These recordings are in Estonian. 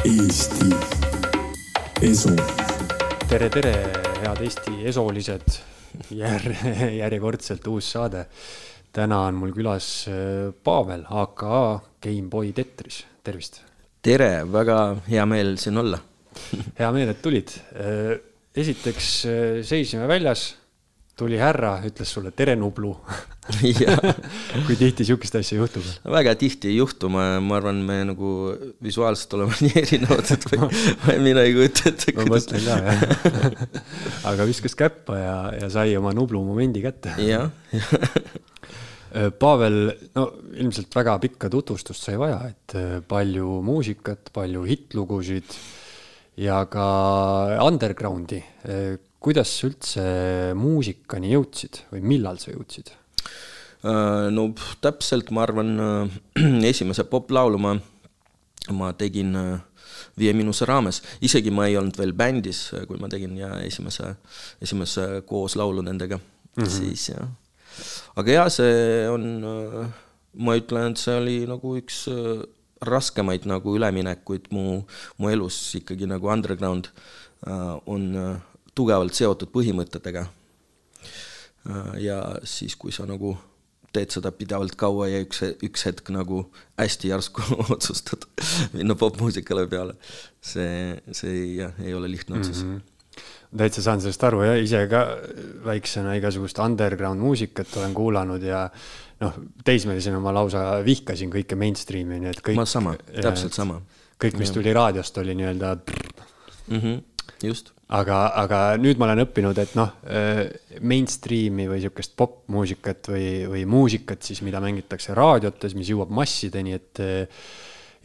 Eesti Esu. tere, tere, head Eesti esolised, jär-, järjekordselt uus saade. täna on mul külas äh, Pavel, aka Gameboy Tetris, tervist. tere, väga hea meel siin olla. hea meel, et tulid. esiteks äh, seisime väljas, tuli härra, ütles sulle tere, Nublu. kui tihti sihukest asja juhtub? väga tihti ei juhtu, ma, ma arvan, me nagu visuaalselt oleme nii erinevad, et või, või mina ei kujuta ette. ma mõtlen ka, jah. aga viskas käppa ja, ja sai oma Nublu momendi kätte. jah, Pavel, no ilmselt väga pikka tutvustust sa ei vaja, et äh, palju muusikat, palju hittlugusid ja ka undergroundi. Kuidas sa üldse muusikani jõudsid või millal sa jõudsid? no pff, täpselt ma arvan, esimese poplaulu ma, ma tegin äh, Viie Miinuse raames, isegi ma ei olnud veel bändis, kui ma tegin ja esimese, esimese kooslaulu nendega mm, -hmm. siis jah. aga jaa, see on, ma ütlen, et see oli nagu üks äh, raskemaid nagu üleminekuid mu, mu elus ikkagi nagu underground äh, on äh, tugevalt seotud põhimõtetega. ja siis, kui sa nagu teed seda pidevalt kaua ja üks, üks hetk nagu hästi järsku otsustad minna popmuusikale peale, see, see jah, ei ole lihtne otsus mm. -hmm täitsa saan sellest aru ja ise ka väiksena igasugust underground muusikat olen kuulanud ja noh, teismelisena ma lausa vihkasin kõike mainstream'i, nii et kõik. Ma sama, täpselt sama. kõik, mis tuli raadiost, oli nii-öelda. mm. -hmm, just. aga, aga nüüd ma olen õppinud, et noh, mainstream'i või sihukest popmuusikat või, või muusikat siis, mida mängitakse raadiotes, mis jõuab massideni, et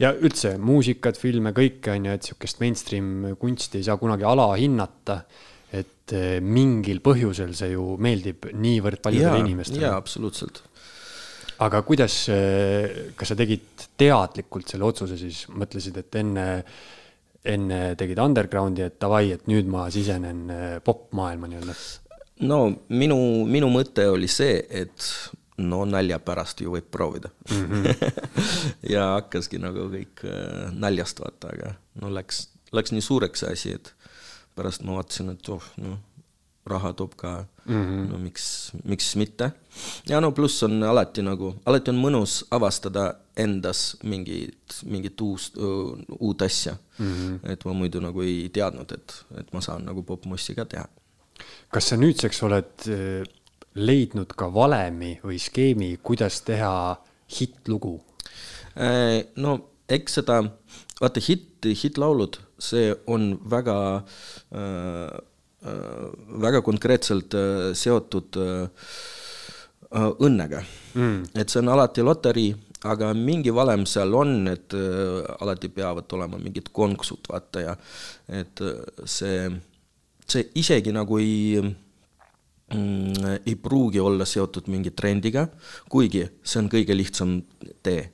ja üldse muusikat, filme, kõike on ju, et sihukest mainstream kunsti ei saa kunagi alahinnata. et mingil põhjusel see ju meeldib niivõrd paljudele inimestele. jaa, absoluutselt. aga kuidas, kas sa tegid teadlikult selle otsuse siis, mõtlesid, et enne, enne tegid undergroundi, et davai, et nüüd ma sisenen popmaailma nii-öelda? no minu, minu mõte oli see, et no nalja pärast ju võib proovida mm. -hmm. ja hakkaski nagu kõik äh, naljast vaata, aga no läks, läks nii suureks see asi, et pärast ma vaatasin, et oh, noh, raha toob ka mm, -hmm. no miks, miks mitte. ja no pluss on alati nagu, alati on mõnus avastada endas mingit, mingit uus, uut asja mm. -hmm. et ma muidu nagu ei teadnud, et, et ma saan nagu popmussi ka teha kas sa nüüdseks oled leidnud ka valemi või skeemi, kuidas teha hittlugu? no eks seda, vaata hitt, hittlaulud, see on väga äh,, väga konkreetselt äh, seotud äh, õnnega mm.. et see on alati loterii, aga mingi valem seal on, et äh, alati peavad olema mingid konksud, vaata ja et see, see isegi nagu ei mm, ei pruugi olla seotud mingi trendiga, kuigi see on kõige lihtsam tee,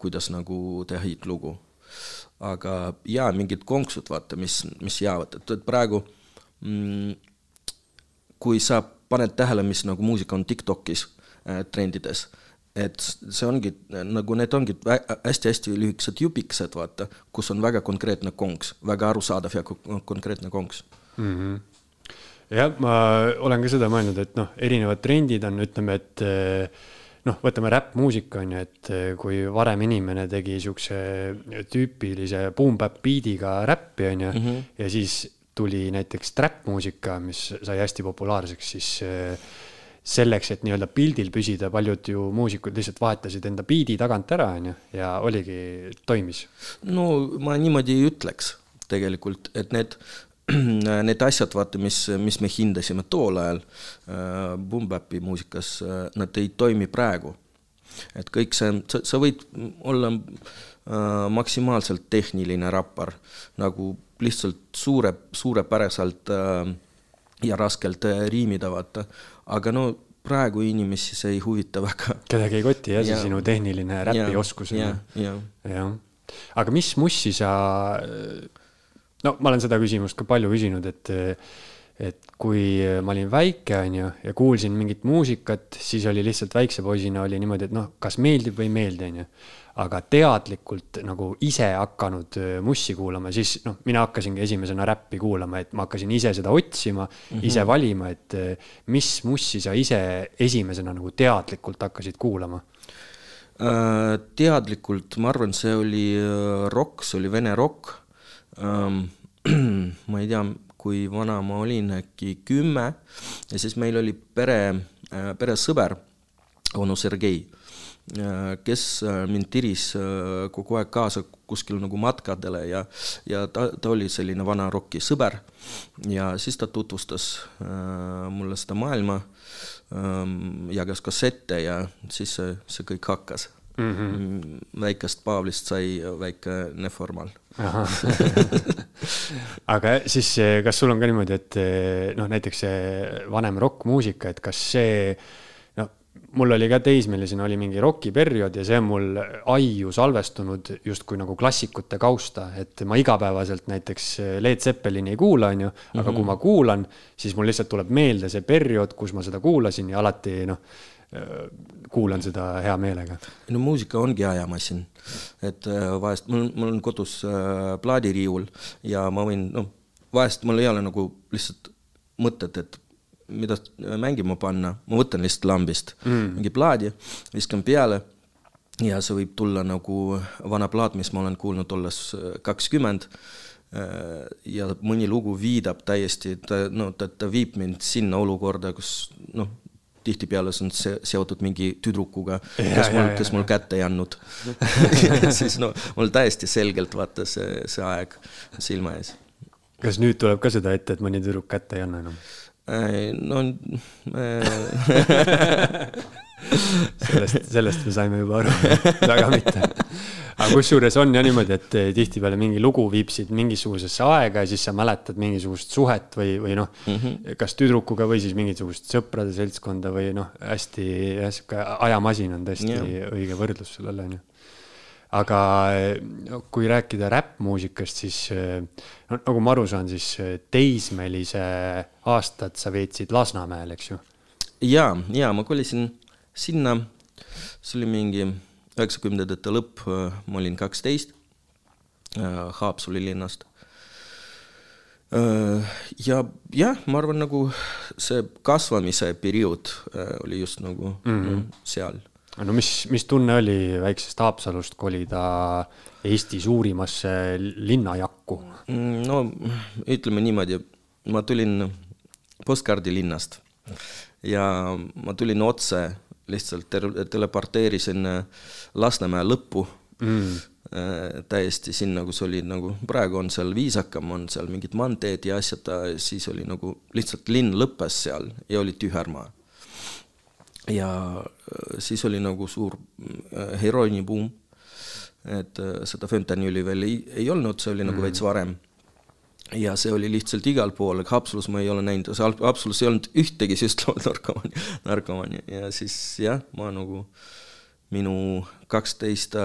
kuidas nagu teha hittlugu. aga jaa, mingid konksud, vaata, mis, mis jäävad, et, praegu mm, kui sa paned tähele, mis nagu muusika on TikTokis äh, trendides, et see ongi nagu need ongi hästi-hästi lühikesed jupikesed, vaata, kus on väga konkreetne konks, väga arusaadav ja konkreetne konks mm. -hmm jah, ma olen ka seda mõelnud, et noh, erinevad trendid on, ütleme, et noh, võtame räppmuusika on ju, et kui varem inimene tegi siukse tüüpilise boom-bap beat'iga räppi on ju mm, -hmm. ja siis tuli näiteks trap-muusika, mis sai hästi populaarseks, siis selleks, et nii-öelda pildil püsida, paljud ju muusikud lihtsalt vahetasid enda biidi tagant ära, on ju, ja oligi, toimis. no ma niimoodi ei ütleks tegelikult, et need need asjad, vaata, mis, mis me hindasime tool ajal äh, Bumbapi muusikas äh,, nad ei toimi praegu. Et kõik see, sa, sa võid olla äh, maksimaalselt tehniline rappar, nagu lihtsalt suure, suurepäraselt äh, ja raskelt äh, riimida, vaata, aga no praegu inimesi see ei huvita väga. kedagi ei koti jah, see sinu tehniline räpioskus. jah, aga mis mussi sa no ma olen seda küsimust ka palju küsinud, et et kui ma olin väike, on ju, ja kuulsin mingit muusikat, siis oli lihtsalt väikse poisina oli niimoodi, et noh, kas meeldib või ei meeldi, on ju. aga teadlikult nagu ise hakanud äh, mussi kuulama, siis noh, mina hakkasingi esimesena räppi kuulama, et ma hakkasin ise seda otsima mm, -hmm. ise valima, et äh, mis mussi sa ise esimesena nagu teadlikult hakkasid kuulama Äh, teadlikult, ma arvan, see oli äh, rokk, see oli vene rokk. Ma ei tea, kui vana ma olin, äkki kümme ja siis meil oli pere, äh, peresõber, onu Sergei, kes mind tiris kogu aeg kaasa kuskil nagu matkadele ja, ja ta, ta oli selline vana roki sõber ja siis ta tutvustas mulle seda maailma Ähm, jagas kassette ja siis see, see kõik hakkas. Mm. -hmm. väikest Paavlist sai väike neformal aga siis, kas sul on ka niimoodi, et noh, näiteks see vanem rokkmuusika, et kas see mul oli ka teismelisena oli mingi rokiperiood ja see on mul aiu salvestunud justkui nagu klassikute kausta, et ma igapäevaselt näiteks Led Zeppelini ei kuula, onju, aga mm -hmm. kui mhm. ma kuulan, siis mul lihtsalt tuleb meelde see periood, kus ma seda kuulasin ja alati noh, kuulan seda hea meelega. no muusika ongi ajamasin, et äh, vahest mul, mul on kodus äh, plaadiriiul ja ma võin, noh, vahest mul ei ole nagu lihtsalt mõtet, et mida mängima panna, ma võtan lihtsalt lambist mm. mingi plaadi, viskan peale ja see võib tulla nagu vana plaat, mis ma olen kuulnud olles äh, kakskümmend. Äh, ja mõni lugu viidab täiesti, ta, no ta, ta viib mind sinna olukorda, kus noh, tihtipeale see on see seotud mingi tüdrukuga, kes mul, kes mul kätte ei andnud siis no mul täiesti selgelt vaata see, see aeg silma ees. kas nüüd tuleb ka seda ette, et mõni tüdruk kätte ei anna enam? no sellest, sellest me saime juba aru, väga mitte. aga kusjuures on jah niimoodi, et tihtipeale mingi lugu viib sind mingisugusesse aega ja siis sa mäletad mingisugust suhet või, või noh mm -hmm., kas tüdrukuga või siis mingisugust sõprade seltskonda või noh, hästi jah, sihuke ajamasin on tõesti yeah. õige võrdlus sellele onju aga kui rääkida räppmuusikast, siis no nagu ma aru saan, siis teismelise aastat sa veetsid Lasnamäel, eks ju? ja, ja ma kolisin sinna, see oli mingi üheksakümnendate lõpp, ma olin kaksteist, Haapsalu linnast. ja jah, ma arvan, nagu see kasvamise periood oli just nagu mm -hmm. seal no mis, mis tunne oli väiksest Haapsalust kolida Eesti suurimasse linnajakku? Mm, no ütleme niimoodi, ma tulin postkaardilinnast ja ma tulin otse, lihtsalt teleporteerisin Lasnamäe lõppu mm. Äh, täiesti sinna, kus oli nagu, praegu on seal viisakam, on seal mingid maanteed ja asjad, siis oli nagu lihtsalt linn lõppes seal ja oli tühermaa ja äh, siis oli nagu suur äh, heroinibuum, et äh, seda fentanüüli veel ei, ei olnud, see oli nagu mm. nagu veits varem. Ja see oli lihtsalt igal pool, Haapsalus ma ei ole näinud, Haapsalus ei olnud ühtegi süstlavat narkomaani, narkomaani ja siis jah, ma nagu minu kaksteist,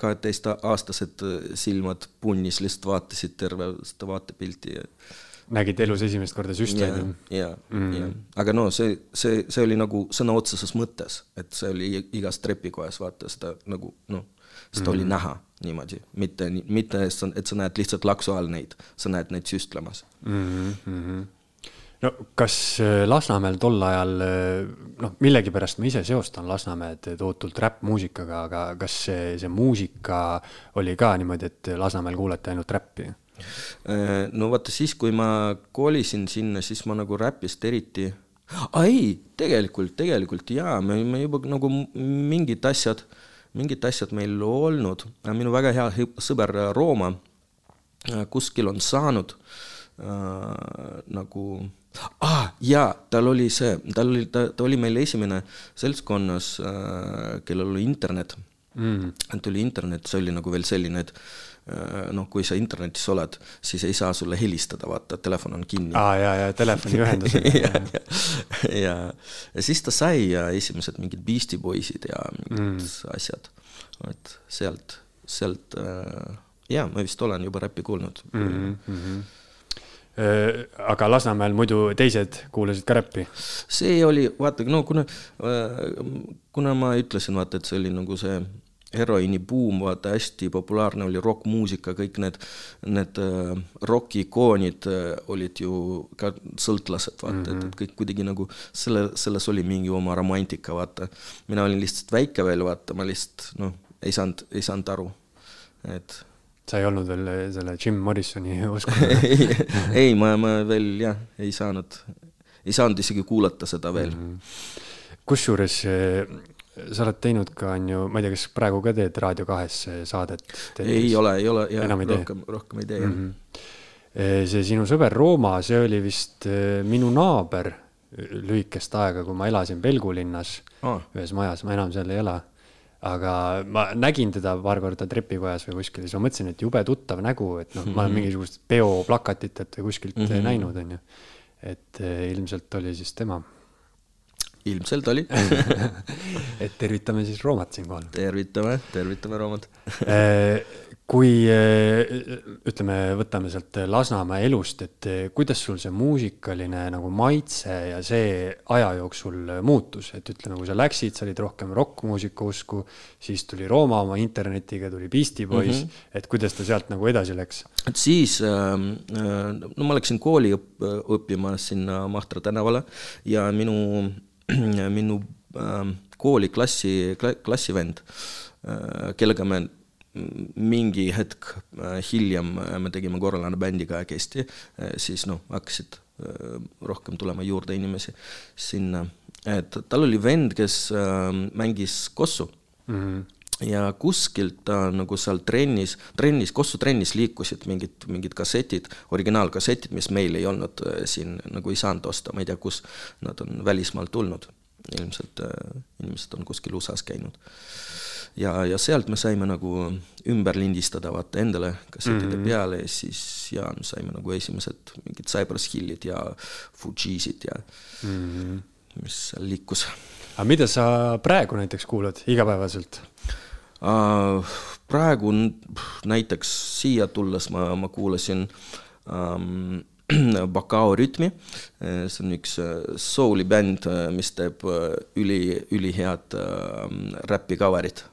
kaheteistaastased silmad punnis lihtsalt vaatasid terve seda vaatepilti ja nägid elus esimest korda süstlaid? ja, ja mm., ja, aga no see, see, see oli nagu sõna otseses mõttes, et see oli igas trepikojas, vaata seda nagu noh, seda mm. oli näha niimoodi, mitte, mitte et sa näed lihtsalt laksu all neid, sa näed neid süstlemas mm. -hmm no kas äh, Lasnamäel tol ajal, äh, noh, millegipärast ma ise seostan Lasnamäed tohutult räppmuusikaga, aga kas see, see muusika oli ka niimoodi, et Lasnamäel kuulati ainult räppi? Äh, no vaata siis, kui ma kolisin sinna, siis ma nagu räpist eriti ei, tegelikult, tegelikult jaa, me, me juba nagu mingid asjad, mingid asjad meil olnud, minu väga hea sõber Rooma äh, kuskil on saanud äh, nagu ah, jaa, tal oli see, tal oli, ta, ta oli meil esimene seltskonnas äh,, kellel oli internet. Mm.. tuli internet, see oli nagu veel selline, et Äh, noh, kui sa internetis oled, siis ei saa sulle helistada, vaata, telefon on kinni. aa, ja, ja telefoniühendused ja, ja, ja, ja siis ta sai ja esimesed mingid Beastie Boysid ja mingid mm. asjad, et sealt, sealt äh, jaa, ma vist olen juba räppi kuulnud mm. -hmm. aga Lasnamäel muidu teised kuulasid ka räppi? see oli, vaata, no kuna, kuna ma ütlesin, vaata, et see oli nagu see heroiini buum, vaata hästi populaarne oli rokkmuusika, kõik need, need äh, roki-ikoonid äh, olid ju ka sõltlased, vaata mm, -hmm. et, et mhm. kõik kuidagi nagu selle, selles oli mingi oma romantika, vaata. mina olin lihtsalt väike veel, vaata, ma lihtsalt noh, ei saanud, ei saanud aru, et sa ei olnud veel selle Jim Morrisoni usku ei, ei, ma, ma veel jah, ei saanud, ei saanud isegi kuulata seda veel mm -hmm.. kusjuures sa oled teinud ka, on ju, ma ei tea, kas praegu ka teed Raadio kahes saadet? ei ole, ei ole, rohkem, rohkem ei tee, mm. -hmm. see sinu sõber Rooma, see oli vist eh, minu naaber lühikest aega, kui ma elasin Pelgulinnas oh. ühes majas, ma enam seal ei ela. aga ma nägin teda paar korda trepikojas või kuskil, siis ma mõtlesin, et jube tuttav nägu, et noh mm -hmm., ma olen mhm. mingisugust peoplakatitelt või kuskilt mm -hmm. näinud, on ju. et eh, ilmselt oli siis tema ilmselt oli et tervitame siis Roomat siinkohal. tervitame, tervitame Roomat äh, kui äh, ütleme, võtame sealt Lasnamäe elust, et äh, kuidas sul see muusikaline nagu maitse ja see aja jooksul muutus, et ütleme, kui sa läksid, sa olid rohkem rokkmuusika usku, siis tuli Rooma oma internetiga, tuli Beastie Boys mm, -hmm. et kuidas ta sealt nagu edasi läks? et siis ähm, äh,, no ma läksin kooli õpp, õppima sinna Mahtra tänavale ja minu minu äh, kooli klassi, klassivend äh,, kellega me mingi hetk äh, hiljem äh, me tegime korralane bändi kahekesti siis noh, hakkasid rohkem tulema juurde inimesi sinna, et tal oli vend, kes mängis kossu mm. -hmm ja kuskilt ta nagu seal trennis, trennis, Kossu trennis liikusid mingid, mingid kassetid, originaalkassetid, mis meil ei olnud äh, siin, nagu ei saanud osta, ma ei tea, kus nad on välismaalt tulnud. ilmselt äh, inimesed on kuskil USA-s käinud. ja, ja sealt me saime nagu ümber lindistada vaata endale kassettide mm -hmm. peale ja siis ja saime nagu esimesed mingid Cypress Hillid ja Fugeesid ja mm -hmm. mis seal liikus. aga mida sa praegu näiteks kuulad igapäevaselt? Äh, praegu näiteks siia tulles ma, ma kuulasin ähm, Bakao rütmi, äh, see on üks äh, souli bänd, mis teeb üli, ülihead äh, räppi cover'id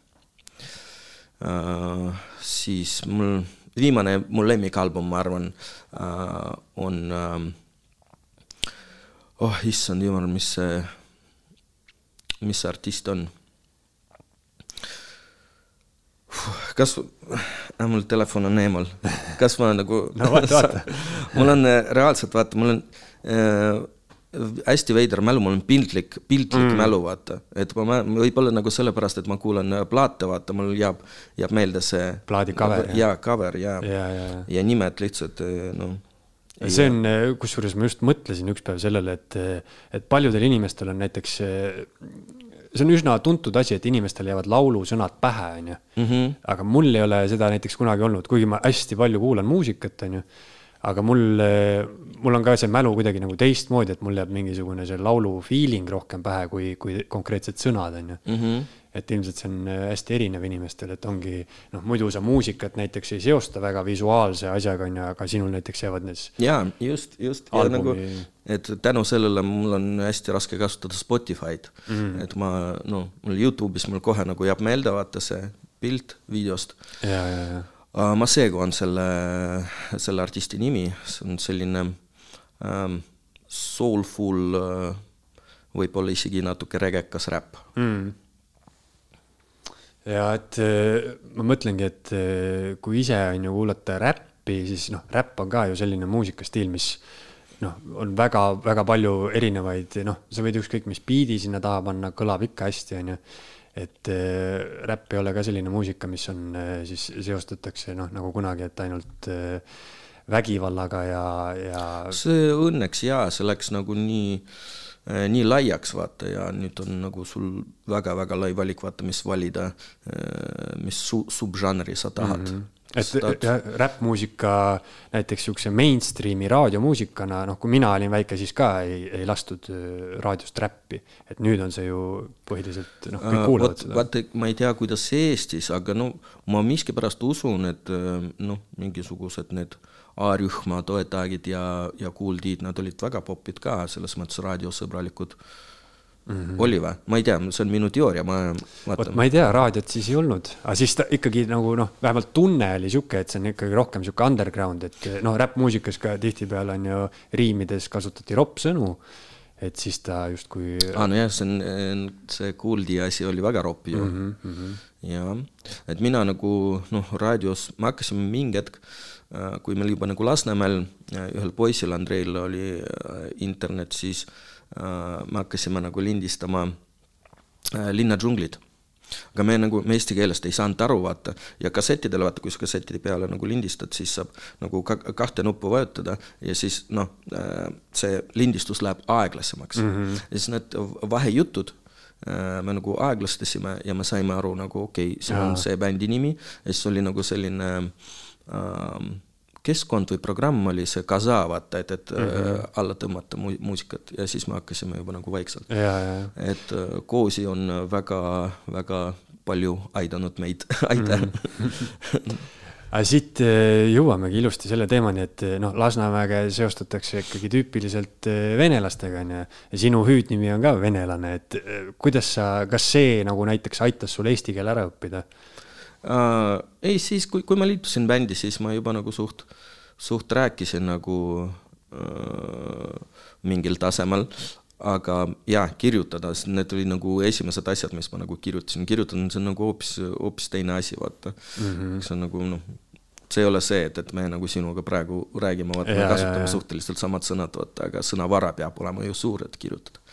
äh,. siis mul viimane, mu lemmikalbum, ma arvan äh,, on äh, oh issand jumal, mis see, mis see artist on kas äh,, mul telefon on eemal, kas ma nagu no vaata, vaata mul on äh, reaalselt, vaata, mul on äh, hästi veider mälu, mul on piltlik, piltlik mm. mälu, vaata. et ma, võib-olla nagu sellepärast, et ma kuulan äh, plaate, vaata, mul jääb, jääb meelde see plaadi cover nagu,. jaa, cover ja, ja, ja, ja nimed lihtsalt noh see on, kusjuures ma just mõtlesin üks päev sellele, et, et paljudel inimestel on näiteks see on üsna tuntud asi, et inimestel jäävad laulusõnad pähe, onju. Mhm. aga mul ei ole seda näiteks kunagi olnud, kuigi ma hästi palju kuulan muusikat, onju. aga mul, mul on ka see mälu kuidagi nagu teistmoodi, et mul jääb mingisugune see laulu feeling rohkem pähe kui, kui konkreetsed sõnad, onju mhm et ilmselt see on äh, hästi erinev inimestel, et ongi noh, muidu sa muusikat näiteks ei seosta väga visuaalse asjaga, on ju, aga sinul näiteks jäävad need. jaa, just, just albumi... ja nagu, et tänu sellele mul on hästi raske kasutada Spotify'd mm, -hmm. et ma noh, mul Youtube'is mul kohe nagu jääb meelde vaata see pilt videost. ja, ja, ja. Masego on selle, selle artisti nimi, see on selline ähm, soulful äh,, võib-olla isegi natuke regekas räpp mm ja et äh, ma mõtlengi, et äh, kui ise on ju kuulata räppi, siis noh, räpp on ka ju selline muusikastiil, mis noh, on väga-väga palju erinevaid, noh, sa võid ükskõik mis biidi sinna taha panna, kõlab ikka hästi, on ju. et äh, räpp ei ole ka selline muusika, mis on siis seostatakse noh, nagu kunagi, et ainult vägivallaga ja, ja. see õnneks jaa, see läks nagu nii Äh, nii laiaks, vaata, ja nüüd on nagu sul väga-väga lai valik, vaata, mis valida, äh, mis su-, subžanri sa tahad mm. -hmm et räppmuusika näiteks siukse mainstream'i raadiomuusikana, noh, kui mina olin väike, siis ka ei, ei lastud äh, raadiost räppi. et nüüd on see ju põhiliselt, noh, kõik kuulavad seda. vaata, ma ei tea, kuidas Eestis, aga no ma miskipärast usun, et noh, mingisugused need A-rühma toetajad ja, ja Tiit, nad olid väga popid ka, selles mõttes raadiosõbralikud äh, Mm -hmm. oli või? ma ei tea, see on minu teooria, ma vaatan. ma ei tea, raadiot siis ei olnud, aga siis ta ikkagi nagu noh, vähemalt tunne oli sihuke, et see on ikkagi rohkem sihuke underground, et noh, räppmuusikas ka tihtipeale on ju riimides kasutati roppsõnu. et siis ta justkui. aa, nojah, see on, see kuuldi asi oli väga ropp ju mm. -hmm. jah, et mina nagu noh, raadios, me hakkasime mingi hetk äh, kui meil juba nagu Lasnamäel äh, ühel poisil Andreil oli äh, internet, siis Äh, me hakkasime nagu lindistama äh, linna džunglid. aga me nagu, me eesti keelest ei saanud aru, vaata, ja kassettidele, vaata, kui sa kassettide peale nagu lindistad, siis saab nagu ka kahte nuppu vajutada ja siis noh, äh, see lindistus läheb aeglasemaks mm. -hmm. ja siis need vahejutud me nagu aeglastasime ja me saime aru nagu okei okay,, see on see bändi nimi ja siis oli nagu selline äh, keskkond või programm oli see Kaza, vaata, et, et mm -hmm. alla tõmmata mu-, muusikat ja siis me hakkasime juba nagu vaikselt. et äh, Koosi on väga, väga palju aidanud meid aitäh mm. -hmm. aga siit äh, jõuamegi ilusti selle teemani, et noh, Lasnamäge seostatakse ikkagi tüüpiliselt venelastega, on ju. ja sinu hüüdnimi on ka venelane, et kuidas sa, kas see nagu näiteks aitas sul eesti keele ära õppida? Uh, ei, siis kui, kui ma liitusin bändi, siis ma juba nagu suht, suht rääkisin nagu uh, mingil tasemel, aga jaa, kirjutada, need olid nagu esimesed asjad, mis ma nagu kirjutasin, kirjutada, see on nagu hoopis, hoopis teine asi, vaata mm. -hmm. see on nagu noh, see ei ole see, et, et me nagu sinuga praegu räägime, vaata, me kasutame ja, ja. suhteliselt samad sõnad, vaata, aga sõnavara peab olema ju suur, et kirjutada.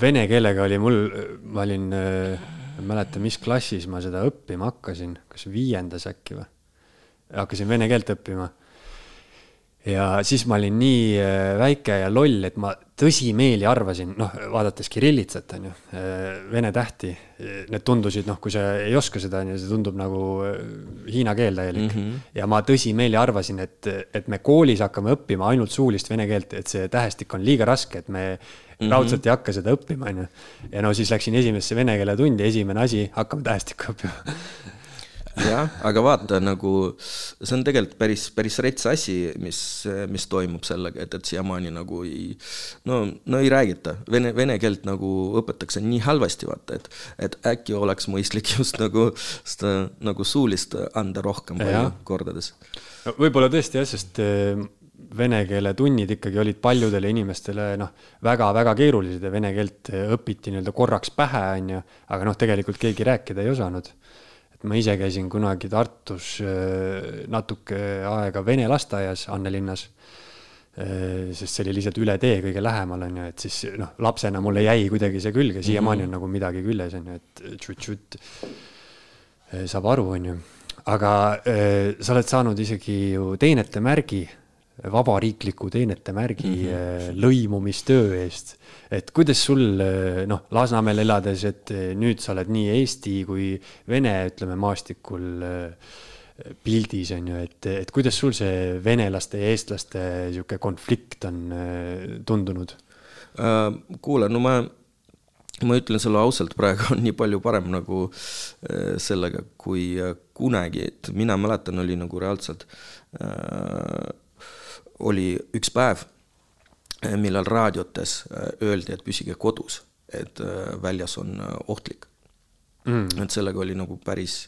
Vene keelega oli mul, ma olin äh ma ei mäleta, mis klassis ma seda õppima hakkasin, kas viiendas äkki või? hakkasin vene keelt õppima. ja siis ma olin nii äh, väike ja loll, et ma tõsimeeli arvasin, noh, vaadates kirillitsat, on ju, äh, vene tähti, need tundusid, noh, kui sa ei oska seda, on ju, see tundub nagu äh, hiina keel täielik mm. -hmm. ja ma tõsimeeli arvasin, et, et me koolis hakkame õppima ainult suulist vene keelt, et see tähestik on liiga raske, et me mm -hmm. raudselt ei hakka seda õppima, onju. ja no siis läksin esimesse vene keele tundi, esimene asi, hakkame tähestikku õppima jah, aga vaata nagu see on tegelikult päris, päris rets asi, mis, mis toimub sellega, et, et siiamaani nagu ei, no, no ei räägita, vene, vene keelt nagu õpetatakse nii halvasti, vaata, et, et äkki oleks mõistlik just nagu seda nagu suulist anda rohkem palju kordades no,. võib-olla tõesti jah, sest vene keele tunnid ikkagi olid paljudele inimestele noh, väga-väga keerulised ja vene keelt õpiti nii-öelda korraks pähe, on ju, aga noh, tegelikult keegi rääkida ei osanud. et ma ise käisin kunagi Tartus äh, natuke aega vene lasteaias Annelinnas, äh, sest see oli lihtsalt üle tee kõige lähemal, on ju, et siis noh, lapsena mulle jäi kuidagi see külge, siiamaani mm -hmm. on nagu midagi küljes, on ju, et tšut-tšut äh, saab aru, on ju aga sa oled saanud isegi ju teenete märgi vabariikliku teenete märgi mm -hmm. lõimumistöö eest. et kuidas sul eh, noh, Lasnamäel elades, et eh, nüüd sa oled nii Eesti kui Vene, ütleme maastikul pildis on ju, et, et kuidas sul see venelaste ja eestlaste sihuke konflikt on tundunud uh,? kuule, no ma ma ütlen sulle ausalt, praegu on nii palju parem nagu sellega kui kunagi, et mina mäletan, oli nagu reaalselt äh, oli üks päev, eh, millal raadiotes eh, öeldi, et püsige kodus, et eh, väljas on ohtlik mm.. et sellega oli nagu päris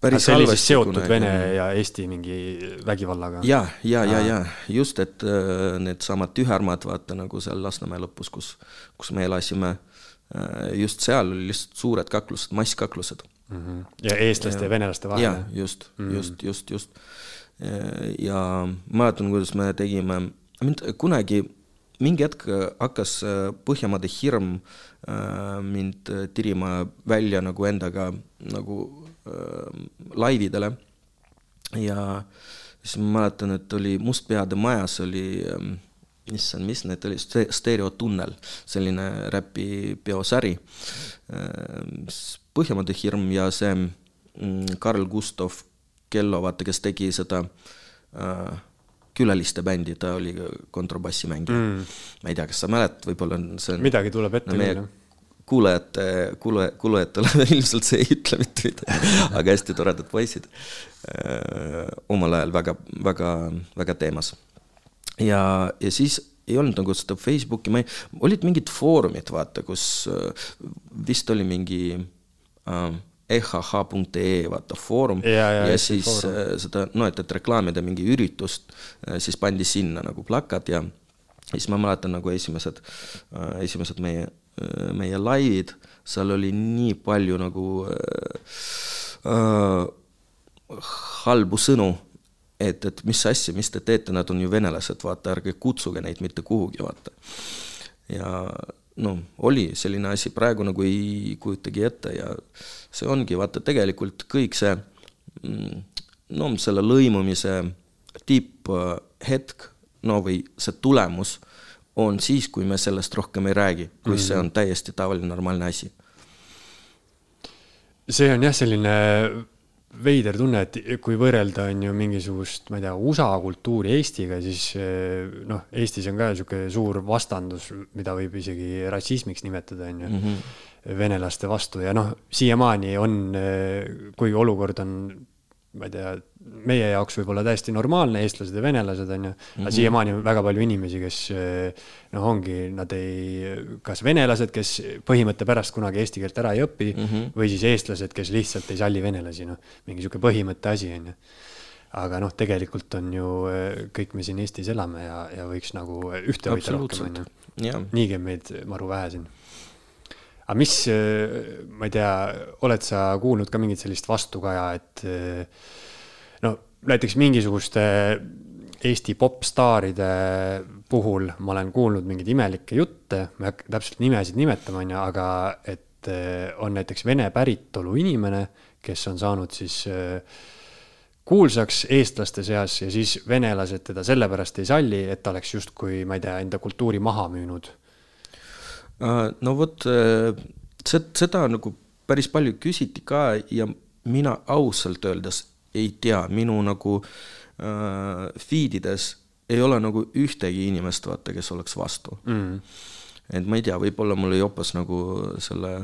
päris see oli siis seotud Vene ja Eesti mingi vägivallaga? ja, ja, ja, ja just, et needsamad tühermad, vaata nagu seal Lasnamäe lõpus, kus, kus me elasime, just seal oli lihtsalt suured kaklused, masskaklused mm. -hmm. ja eestlaste ja, ja venelaste vahel? jah, just mm, -hmm. just, just, just ja mäletan, kuidas me tegime, mind kunagi mingi hetk hakkas äh, Põhjamaade hirm äh, mind tirima välja nagu endaga nagu äh, laividele. ja siis ma mäletan, et oli Mustpeade majas oli ähm, issand, mis need oli, stereotunnel, selline räpi peosari. Põhjamaade hirm ja see mm, Karl Gustav Kello, vaata, kes tegi seda äh, külaliste bändi, ta oli kontrabassimängija mm.. ma ei tea, kas sa mäletad, võib-olla on see on midagi tuleb ette no, meie kuulajate, kuule, kuulajatele ilmselt see ei ütle mitte midagi, aga hästi toredad poisid. omal ajal väga, väga, väga teemas. ja, ja siis ei olnud nagu seda Facebooki, ma ei, olid mingid foorumid, vaata, kus vist oli mingi äh, ehh.ee vaata foorum ja, ja, ja siis foorum. Äh, seda, no et, et reklaamida mingi üritust, äh, siis pandi sinna nagu plakad ja siis ma mäletan nagu esimesed, äh, esimesed meie, meie laivid, seal oli nii palju nagu äh, halbu sõnu, et, et mis asja, mis te teete, nad on ju venelased, vaata, ärge kutsuge neid mitte kuhugi, vaata. ja noh, oli selline asi, praegu nagu ei kujutagi ette ja see ongi vaata tegelikult kõik see mm, no selle lõimumise tipphetk, no või see tulemus on siis, kui me sellest rohkem ei räägi, kui mm -hmm. see on täiesti tavaline normaalne asi. see on jah, selline veider tunne, et kui võrrelda, on ju mingisugust, ma ei tea, USA kultuuri Eestiga, siis eh, noh, Eestis on ka niisugune suur vastandus, mida võib isegi rassismiks nimetada, on ju mm, -hmm. venelaste vastu ja noh, siiamaani on, eh, kuigi olukord on ma ei tea, meie jaoks võib-olla täiesti normaalne, eestlased ja venelased on ju mm, -hmm. aga siiamaani on väga palju inimesi, kes noh, ongi, nad ei, kas venelased, kes põhimõtte pärast kunagi eesti keelt ära ei õpi mm -hmm. või siis eestlased, kes lihtsalt ei salli venelasi, noh, mingi niisugune põhimõtte asi on ju. aga noh, tegelikult on ju kõik me siin Eestis elame ja, ja võiks nagu ühte hoida rohkem, on ju. niigi on meid maru vähe siin aga mis, äh, ma ei tea, oled sa kuulnud ka mingit sellist vastukaja, et äh, no näiteks mingisuguste Eesti popstaaride puhul ma olen kuulnud mingeid imelikke jutte, ma ei hakka täpselt nimesid nimetama, on ju, aga et äh, on näiteks vene päritolu inimene, kes on saanud siis kuulsaks eestlaste seas ja siis venelased teda sellepärast ei salli, et ta oleks justkui, ma ei tea, enda kultuuri maha müünud no vot, äh, seda nagu päris palju küsiti ka ja mina ausalt öeldes ei tea, minu nagu äh, feed ides ei ole nagu ühtegi inimest, vaata, kes oleks vastu mm.. et ma ei tea, võib-olla mul ei jopas nagu selle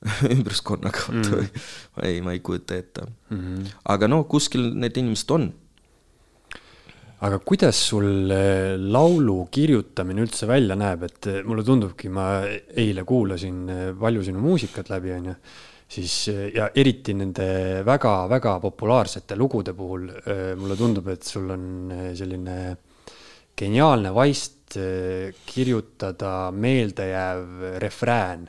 ümbruskonnaga mm. ei, ma ei kujuta ette mm. -hmm. aga no kuskil need inimesed on aga kuidas sul eh, laulu kirjutamine üldse välja näeb, et eh, mulle tundubki, ma eile kuulasin eh, palju sinu muusikat läbi, onju, siis ja eriti nende väga-väga populaarsete lugude puhul mulle tundub, et sul on selline geniaalne vaist kirjutada meeldejääv refrään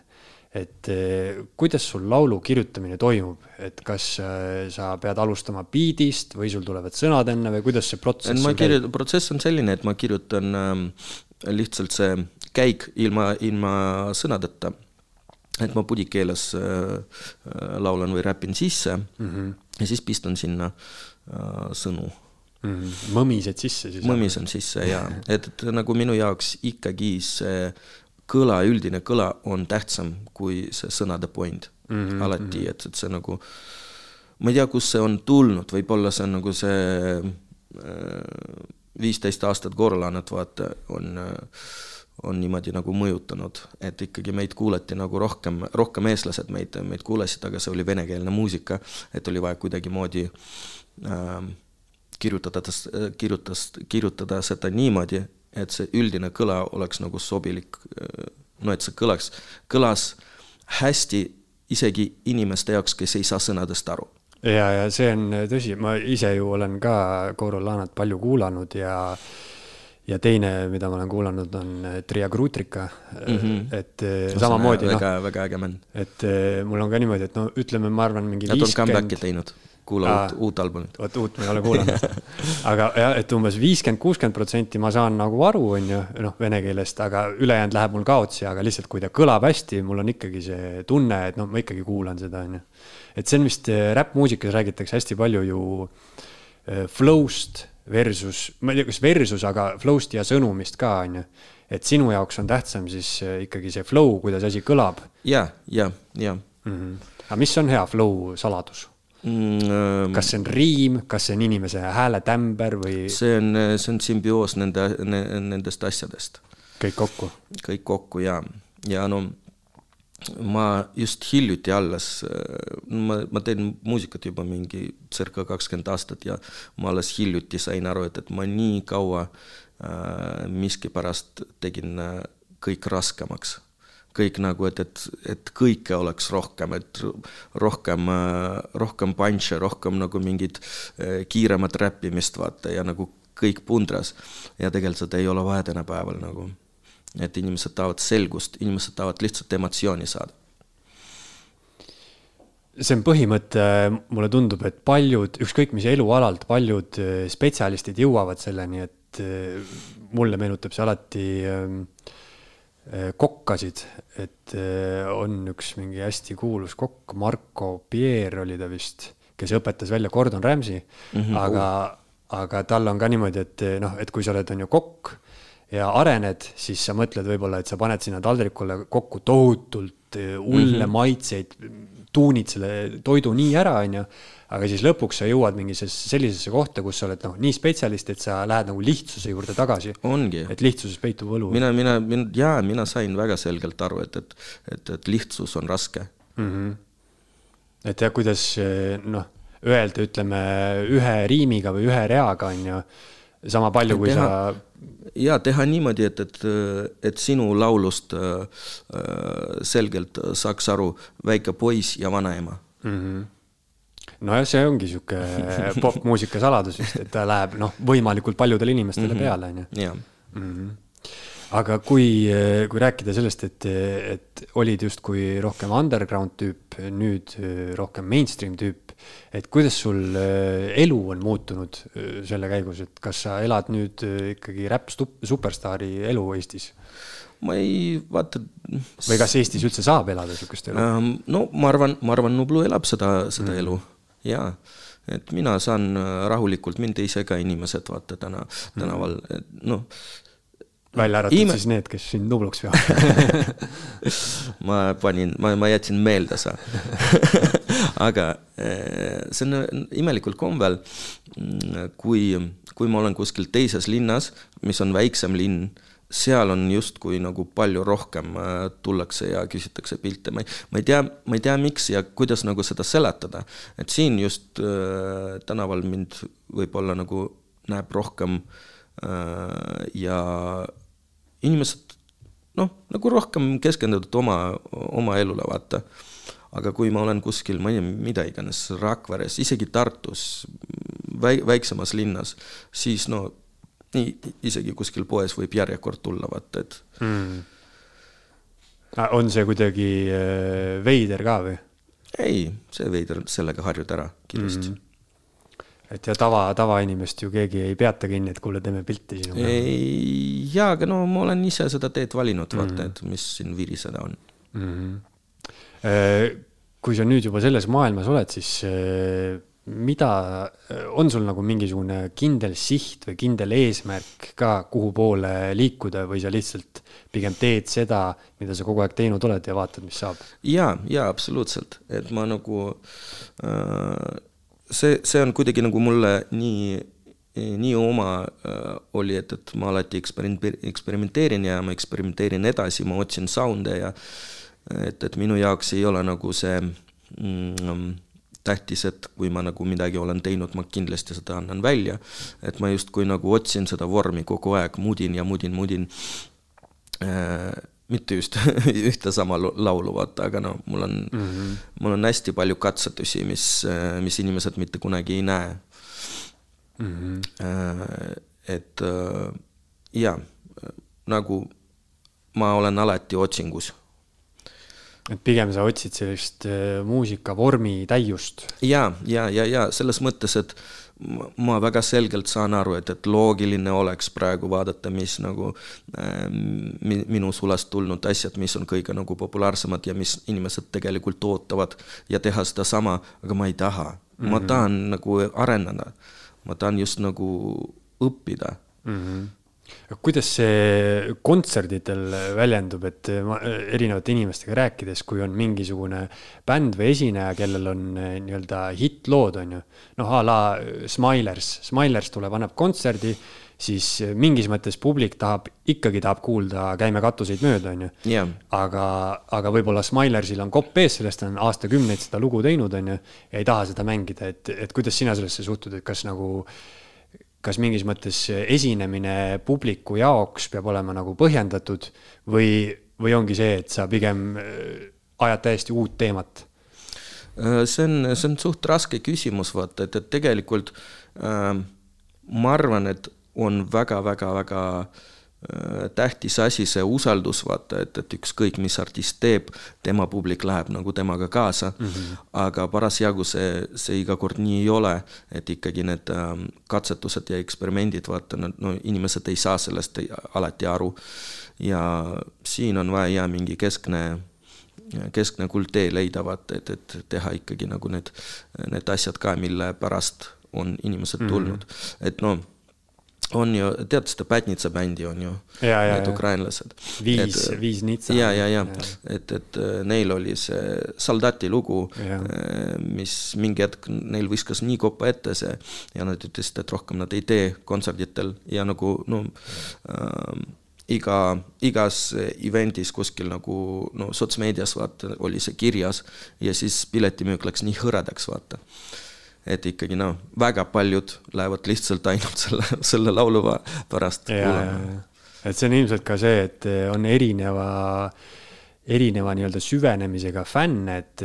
et eh, kuidas sul laulu kirjutamine toimub, et kas eh, sa pead alustama beat'ist või sul tulevad sõnad enne või kuidas see protsess ma kirju-, protsess on selline, et ma kirjutan äh, lihtsalt see käik ilma, ilma sõnadeta. et ma pudikeeles äh, laulan või räpin sisse mm -hmm. ja siis pistan sinna äh, sõnu mm. -hmm. mõmised sisse siis? mõmisen sisse jaa, et, et nagu minu jaoks ikkagi see äh, kõla, üldine kõla on tähtsam kui see sõnade point mm -hmm. alati, et, et see nagu, ma ei tea, kust see on tulnud, võib-olla see on nagu see äh, viisteist aastat Gorlanat, vaata, on on niimoodi nagu mõjutanud, et ikkagi meid kuulati nagu rohkem, rohkem eestlased meid, meid kuulasid, aga see oli venekeelne muusika, et oli vaja kuidagimoodi äh, kirjutada, kirjutas, kirjutada seda niimoodi, et see üldine kõla oleks nagu sobilik, no et see kõlaks, kõlas hästi isegi inimeste jaoks, kes ei saa sõnadest aru. ja, ja see on tõsi, ma ise ju olen ka Korolanat palju kuulanud ja ja teine, mida ma olen kuulanud, on Tria Krutrika mm, -hmm. et no, samamoodi väga no,, väga äge bänd. et eh, mul on ka niimoodi, et no ütleme, ma arvan, mingi Nad 50... on comeback'i teinud kuula uut, uut albumit. vot uut ma ei ole kuulanud aga jah, et umbes viiskümmend, kuuskümmend protsenti ma saan nagu aru, on ju, noh, vene keelest, aga ülejäänud läheb mul kaotsi, aga lihtsalt, kui ta kõlab hästi, mul on ikkagi see tunne, et noh, ma ikkagi kuulan seda, on ju. et see on vist, äh, räppmuusikas räägitakse hästi palju ju äh, flow'st versus, ma ei tea, kas versus, aga flow'st ja sõnumist ka, on ju. et sinu jaoks on tähtsam siis äh, ikkagi see flow, kuidas asi kõlab. ja, ja, ja. -hmm. aga mis on hea flow saladus? Mm,. kas see on riim, kas see on inimese hääletämber või? see on, see on sümbioos nende ne,, nendest asjadest. kõik kokku? kõik kokku ja, ja no ma just hiljuti alles, ma, ma teen muusikat juba mingi circa kakskümmend aastat ja ma alles hiljuti sain aru, et, et ma nii kaua äh, miskipärast tegin äh, kõik raskemaks kõik nagu, et, et, et kõike oleks rohkem, et rohkem, rohkem punch'e, rohkem nagu mingit eh, kiiremat räppimist, vaata, ja nagu kõik pundras. ja tegelikult seda ei ole vaja tänapäeval nagu. et inimesed tahavad selgust, inimesed tahavad lihtsalt emotsiooni saada. see on põhimõte, mulle tundub, et paljud, ükskõik mis elualalt, paljud eh, spetsialistid jõuavad selleni, et eh, mulle meenutab see alati äh, kokkasid, et äh, on üks mingi hästi kuulus kokk, Marco Pierre oli ta vist, kes õpetas välja Gordon Ramsay mm, -hmm. aga, aga tal on ka niimoodi, et noh, et kui sa oled, on ju kokk ja arened, siis sa mõtled võib-olla, et sa paned sinna taldrikule kokku tohutult äh, ulle mm -hmm. maitseid, tuunid selle toidu nii ära, on ju aga siis lõpuks sa jõuad mingisse sellisesse kohta, kus sa oled noh, nii spetsialist, et sa lähed nagu lihtsuse juurde tagasi. ongi. et lihtsuses peitub võlu. mina, mina, mina, jaa, mina sain väga selgelt aru, et, et, et, et lihtsus on raske mm. -hmm. et jah, kuidas noh, öelda, ütleme ühe riimiga või ühe reaga on ju sama palju, kui teha, sa. ja teha niimoodi, et, et, et sinu laulust äh, selgelt saaks aru väike poiss ja vanaema mm. -hmm nojah, see ongi sihuke popmuusika saladus vist, et ta läheb noh, võimalikult paljudele inimestele mm -hmm. peale, on ju. Mhm. aga kui, kui rääkida sellest, et, et olid justkui rohkem underground tüüp, nüüd rohkem mainstream tüüp, et kuidas sul elu on muutunud selle käigus, et kas sa elad nüüd ikkagi räpp superstaari elu Eestis? ma ei vaata. või kas Eestis üldse saab elada sihukest elu? no ma arvan, ma arvan, Nublu elab seda, seda mm. elu jaa, et mina saan äh, rahulikult, mind ei sega inimesed vaata täna, tänaval, et noh. Välja arvatud Ime... siis need, kes sind nubluks veavad ma panin, ma, ma jätsin meelde sa. Aga äh, see on imelikul kombel, kui, kui ma olen kuskil teises linnas, mis on väiksem linn seal on justkui nagu palju rohkem äh, tullakse ja küsitakse pilte, ma ei, ma ei tea, ma ei tea, miks ja kuidas nagu seda seletada. et siin just äh, tänaval mind võib-olla nagu näeb rohkem äh, ja inimesed noh, nagu rohkem keskendunud oma, oma elule, vaata. aga kui ma olen kuskil, ma ei tea, mida iganes, Rakveres, isegi Tartus, väi-, väiksemas linnas, siis no nii isegi kuskil poes võib järjekord tulla, vaata, et mm.. on see kuidagi äh, veider ka või? ei, see veider, sellega harjud ära kiiresti mm. -hmm. Et ja tava, tavainimest ju keegi ei peata kinni, et kuule, teeme pilti sinuga. ei, jaa, aga no ma olen ise seda teed valinud mm, -hmm. vaata, et mis siin viriseda on mm. -hmm. kui sa nüüd juba selles maailmas oled, siis äh, mida, on sul nagu mingisugune kindel siht või kindel eesmärk ka, kuhu poole liikuda või sa lihtsalt pigem teed seda, mida sa kogu aeg teinud oled ja vaatad, mis saab? ja, ja absoluutselt, et ma nagu äh,, see, see on kuidagi nagu mulle nii, nii oma äh, oli, et, et ma alati eksperimenteerin ja ma eksperimenteerin edasi, ma otsin sound'e ja et, et minu jaoks ei ole nagu see mm, tähtis, et kui ma nagu midagi olen teinud, ma kindlasti seda annan välja. et ma justkui nagu otsin seda vormi kogu aeg, mudin ja mudin, mudin äh,. Mitte just ühte sama laulu, vaata, aga no mul on mm, -hmm. mul on hästi palju katsetusi, mis, mis inimesed mitte kunagi ei näe mm. -hmm. Äh, et äh, jaa, nagu ma olen alati otsingus et pigem sa otsid sellist äh, muusikavormi täiust. ja, ja, ja, ja selles mõttes, et ma väga selgelt saan aru, et, et loogiline oleks praegu vaadata, mis nagu äh, minu sulest tulnud asjad, mis on kõige nagu populaarsemad ja mis inimesed tegelikult ootavad ja teha sedasama, aga ma ei taha mm. -hmm. ma mhm. tahan nagu areneda. ma tahan just nagu õppida mm. -hmm kuidas see kontserdidel väljendub, et ma erinevate inimestega rääkides, kui on mingisugune bänd või esineja, kellel on eh, nii-öelda hittlood, on ju. noh, a la Smilers, Smilers tuleb, annab kontserdi, siis mingis mõttes publik tahab, ikkagi tahab kuulda Käime katuseid mööda, on ju aga, aga võib-olla Smilersil on kopp ees, sellest on aastakümneid seda lugu teinud, on ju, ja ei taha seda mängida, et, et kuidas sina sellesse suhtud, et kas nagu kas mingis mõttes esinemine publiku jaoks peab olema nagu põhjendatud või, või ongi see, et sa pigem äh, ajad täiesti uut teemat? Äh, see on, see on suht raske küsimus, vaata, et, et tegelikult äh, ma arvan, et on väga-väga-väga äh, tähtis asi, see usaldus, vaata, et, et ükskõik, mis artist teeb, tema publik läheb nagu temaga kaasa mm. -hmm. aga parasjagu see, see iga kord nii ei ole, et ikkagi need ähm, katsetused ja eksperimendid, vaata, no inimesed ei saa sellest ei, alati aru. ja siin on vaja ja mingi keskne keskne kuldtee leida, vaata, et, et teha ikkagi nagu need, need asjad ka, mille pärast on inimesed tulnud mm, -hmm. et noh on ju, tead seda Pätnitsa bändi on ju, need ukrainlased. viis, viis nitsa. ja, ja, ja, ja., et, et äh, neil oli see Soldati lugu, äh, mis mingi hetk neil viskas nii kopa ette see ja nad ütlesid, et rohkem nad ei tee kontserditel ja nagu no äh, iga, igas event'is kuskil nagu no sotsmeedias vaata oli see kirjas ja siis piletimüük läks nii hõredaks, vaata et ikkagi noh, väga paljud lähevad lihtsalt ainult selle, selle laulu pärast kuulama. et see on ilmselt ka see, et on erineva, erineva nii-öelda süvenemisega fänne, et,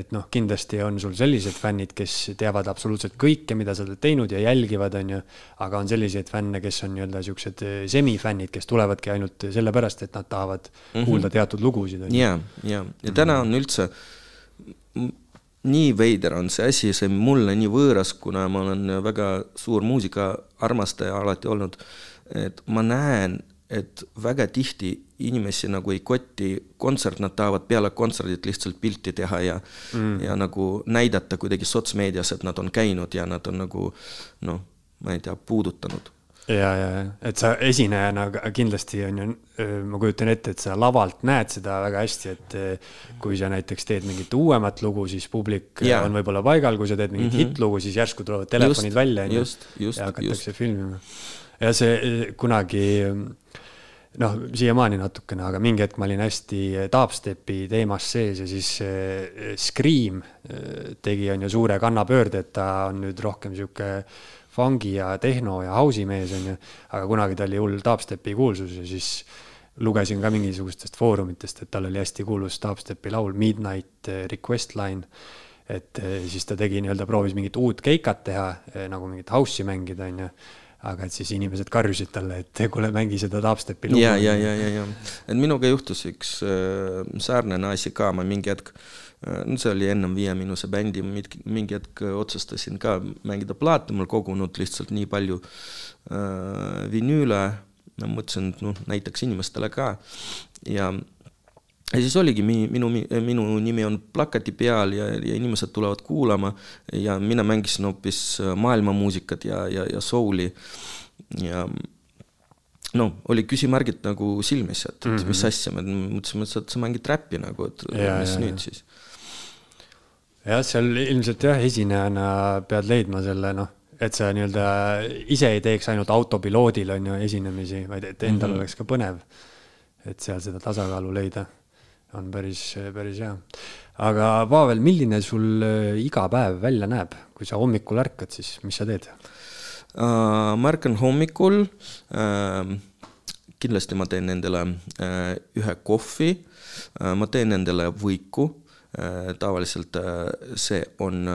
et noh, kindlasti on sul sellised fännid, kes teavad absoluutselt kõike, mida sa oled teinud ja jälgivad, on ju. aga on selliseid fänne, kes on nii-öelda siuksed semifännid, kes tulevadki ainult sellepärast, et nad tahavad mm -hmm. kuulda teatud lugusid. ja, ja, ja täna on üldse nii veider on see asi, see mulle nii võõras, kuna ma olen väga suur muusikaarmastaja alati olnud, et ma näen, et väga tihti inimesi nagu ei koti kontsert, nad tahavad peale kontserdit lihtsalt pilti teha ja mm. ja nagu näidata kuidagi sotsmeedias, et nad on käinud ja nad on nagu noh, ma ei tea, puudutanud ja, ja, et sa esinejana kindlasti on ju, ma kujutan ette, et sa lavalt näed seda väga hästi, et kui sa näiteks teed mingit uuemat lugu, siis publik ja. on võib-olla paigal, kui sa teed mingit mm -hmm. hittlugu, siis järsku tulevad telefonid just, välja, on ju, ja hakatakse just. filmima. ja see kunagi noh, siiamaani natukene, aga mingi hetk ma olin hästi dubstepi teemas sees ja siis Scream tegi, on ju, suure kannapöörde, et ta on nüüd rohkem sihuke fungi ja tehno ja house'i mees, on ju. aga kunagi ta oli hull dubstepi kuulsus ja siis lugesin ka mingisugustest foorumitest, et tal oli hästi kuulus dubstepi laul Midnight eh, Request Line. et eh, siis ta tegi nii-öelda, proovis mingit uut keikat teha, eh, nagu mingit house'i mängida, on ju aga et siis inimesed karjusid talle, et kuule, mängi seda dubstepi lugu. ja, ja, ja, ja, ja, et minuga juhtus üks äh, sarnane asi ka, ma mingi hetk äh, no see oli ennem Viie Miinuse bändi, mingi hetk otsustasin ka mängida plaate, mul kogunud lihtsalt nii palju äh, vinüüle, ma mõtlesin, et noh, näitaks inimestele ka. Ja ja siis oligi mi-, minu, minu nimi on plakati peal ja, ja inimesed tulevad kuulama ja mina mängisin hoopis maailmamuusikat ja, ja, ja souli ja no oli küsimärgid nagu silmis, et mm -hmm. mis asja, me mõtlesime, et sa, sa mängid räppi nagu, et ja, mis ja, nüüd ja. siis jah, seal ilmselt jah, esinejana pead leidma selle noh, et sa nii-öelda ise ei teeks ainult autopiloodil on ju esinemisi, vaid et endal mm -hmm. oleks ka põnev. et seal seda tasakaalu leida on päris, päris hea. aga Pavel, milline sul äh, iga päev välja näeb, kui sa hommikul ärkad, siis mis sa teed uh,? ma ärkan hommikul uh,. kindlasti ma teen endale uh, ühe kohvi uh,, ma teen endale võiku tavaliselt see on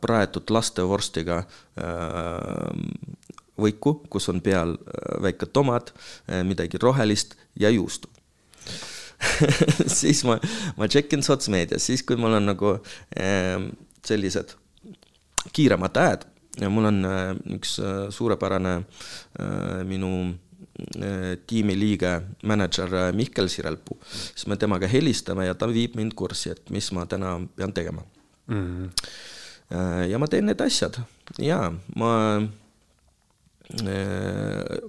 praetud lastevorstiga võiku, kus on peal väike tomat, midagi rohelist ja juustu siis ma, ma check in sotsmeedias, siis kui mul on nagu sellised kiiremad ajad ja mul on üks suurepärane minu Äh, tiimiliige, mänedžer äh, Mihkel Sirelpuu, siis me temaga helistame ja ta viib mind kurssi, et mis ma täna pean tegema mm. -hmm. ja ma teen need asjad ja ma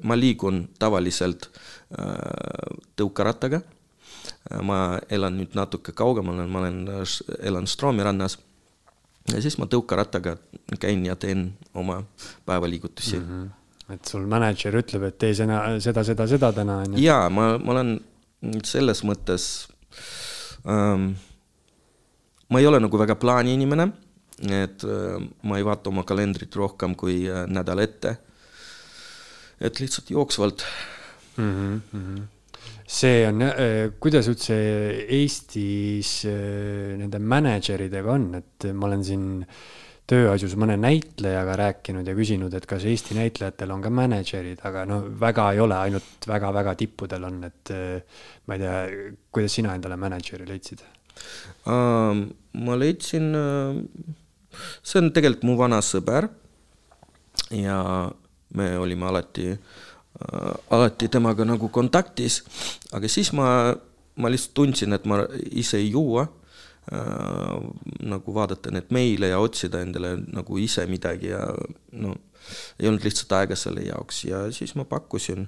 ma liigun tavaliselt tõukerattaga. Ma elan nüüd natuke kaugemal, ma olen, elan Stroomi rannas. ja siis ma tõukerattaga käin ja teen oma päevaliigutusi mm. -hmm et sul mänedžer ütleb, et tee seda, seda, seda, seda täna on ju? jaa, ma, ma olen selles mõttes ähm,, ma ei ole nagu väga plaani inimene, et äh, ma ei vaata oma kalendrit rohkem kui äh, nädal ette. et lihtsalt jooksvalt mm. -hmm. See on, äh, kuidas üldse Eestis äh, nende mänedžeridega on, et ma olen siin tööasjus mõne näitlejaga rääkinud ja küsinud, et kas Eesti näitlejatel on ka mänedžerid, aga no väga ei ole, ainult väga-väga tippudel on, et äh, ma ei tea, kuidas sina endale mänedžeri leidsid uh,? ma leidsin uh,, see on tegelikult mu vana sõber ja me olime alati uh, alati temaga nagu kontaktis, aga siis ma, ma lihtsalt tundsin, et ma ise ei jõua äh, nagu vaadata neid meile ja otsida endale nagu ise midagi ja no ei olnud lihtsalt aega selle jaoks ja siis ma pakkusin.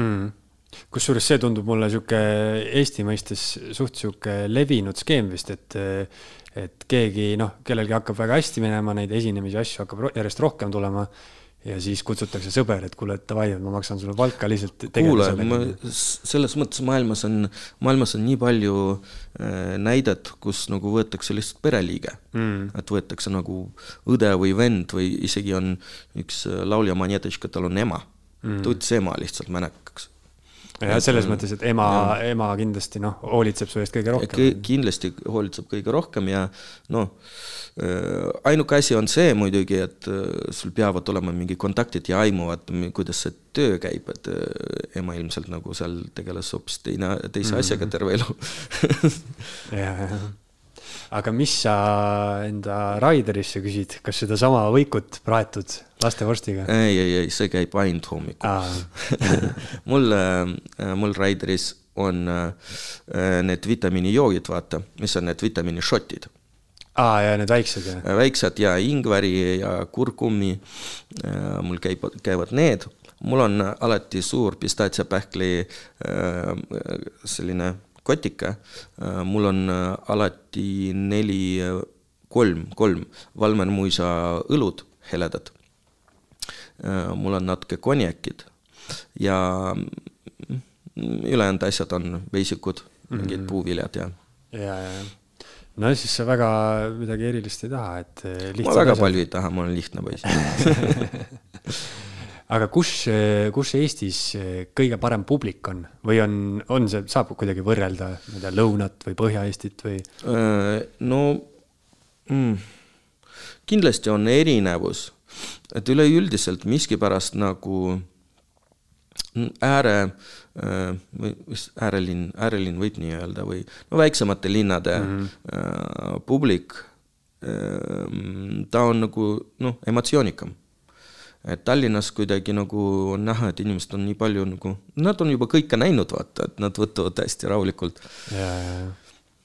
Mm. Kusjuures see tundub mulle sihuke Eesti mõistes suht sihuke levinud skeem vist, et et keegi noh, kellelgi hakkab väga hästi minema, neid esinemisi, asju hakkab järjest rohkem tulema ja siis kutsutakse sõber, et kuule, et davai, ma maksan sulle palka lihtsalt. kuule, selles mõttes maailmas on, maailmas on nii palju äh, näidet, kus nagu võetakse lihtsalt pereliige. Mm.. et võetakse nagu õde või vend või isegi on üks äh, laulja Manetõška, tal on ema. Mm.. võttis ema lihtsalt mänekaks ja selles äh, mõttes, et ema, ema kindlasti noh, hoolitseb su eest kõige rohkem. kindlasti hoolitseb kõige rohkem ja noh, äh, ainuke asi on see muidugi, et äh, sul peavad olema mingi kontaktid ja aimu, vaata, kuidas see töö käib, et ema ilmselt nagu seal tegeles hoopis teine, teise mm -hmm. asjaga terve elu ja, ja aga mis sa enda Raiderisse küsid, kas sedasama võikut praetud lastevorstiga? ei, ei, ei, see käib ainult hommikul. Mul, äh, mul Raideris on äh, need vitamiinijoogid, vaata, mis on need vitamiinishotid aa ah,, ja need väiksed, jah? Äh, väiksed ja ingveri ja kurkumi, mul käib, käivad need, mul on alati suur pistatsiapähkli selline kotika. Äh, mul on äh, alati neli, äh, kolm, kolm Valmer Muisa õlut, heledad. mul on natuke konjakid ja mm, ülejäänud asjad on veisikud, mingid mm -hmm. puuviljad ja. ja, ja, no siis sa väga midagi erilist ei taha, et. ma väga asjad... palju ei taha, ma olen lihtne poiss aga kus, kus Eestis kõige parem publik on või on, on see, saab kuidagi võrrelda, ma ei tea, Lõunat või Põhja-Eestit või? Äh, no mm, kindlasti on erinevus, et üleüldiselt miskipärast nagu ääre äh, või mis äärelinn, äärelinn võib nii öelda või no väiksemate linnade mm -hmm. publik, ta on nagu noh, emotsioonikam et Tallinnas kuidagi nagu on näha, et inimesed on nii palju nagu, nad on juba kõike näinud, vaata, et nad võtavad hästi rahulikult. ja, ja,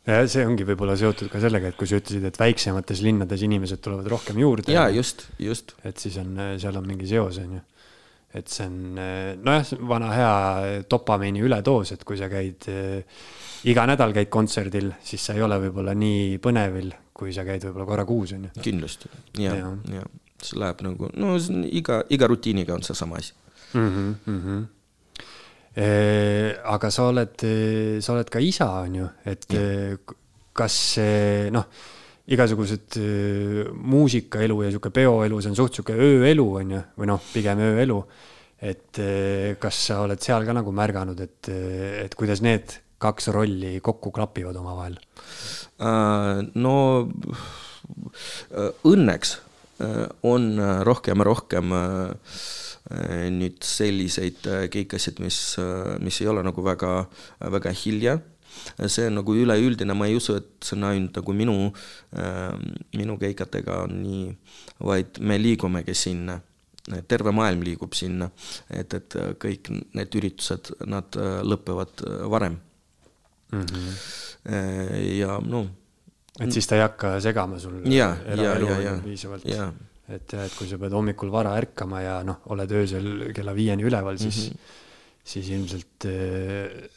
ja see ongi võib-olla seotud ka sellega, et kui sa ütlesid, et väiksemates linnades inimesed tulevad rohkem juurde. jaa, just, just. et siis on, seal on mingi seos, on ju. et see on nojah, vana hea dopamiini üledoos, et kui sa käid iga nädal käid kontserdil, siis sa ei ole võib-olla nii põnevil, kui sa käid võib-olla korra kuus, on ju. kindlasti, ja, ja, ja see läheb nagu, no iga, iga rutiiniga on seesama asi mm. -hmm, mm -hmm. E, aga sa oled, sa oled ka isa, on ju, et ja. E, kas see noh, igasugused e, muusikaelu ja sihuke peoelu, see on suht sihuke ööelu, on ju, või noh, pigem ööelu. et kas sa oled seal ka nagu märganud, et, et kuidas need kaks rolli kokku klapivad omavahel uh,? no õnneks Äh, on äh, rohkem ja rohkem äh, nüüd selliseid keikasid, mis, mis ei ole nagu väga, väga hilja. see on nagu üleüldine, ma ei usu, et see on ainult nagu minu, minu keikatega on nii, vaid me liigumegi sinna terve maailm liigub sinna, et, et kõik need üritused, nad lõpevad varem mm. -hmm. ja noh, et siis ta ei hakka segama sul jaa, eraelu piisavalt. Et et kui sa pead hommikul vara ärkama ja noh, oled öösel kella viieni üleval, siis mm, -hmm. siis ilmselt äh,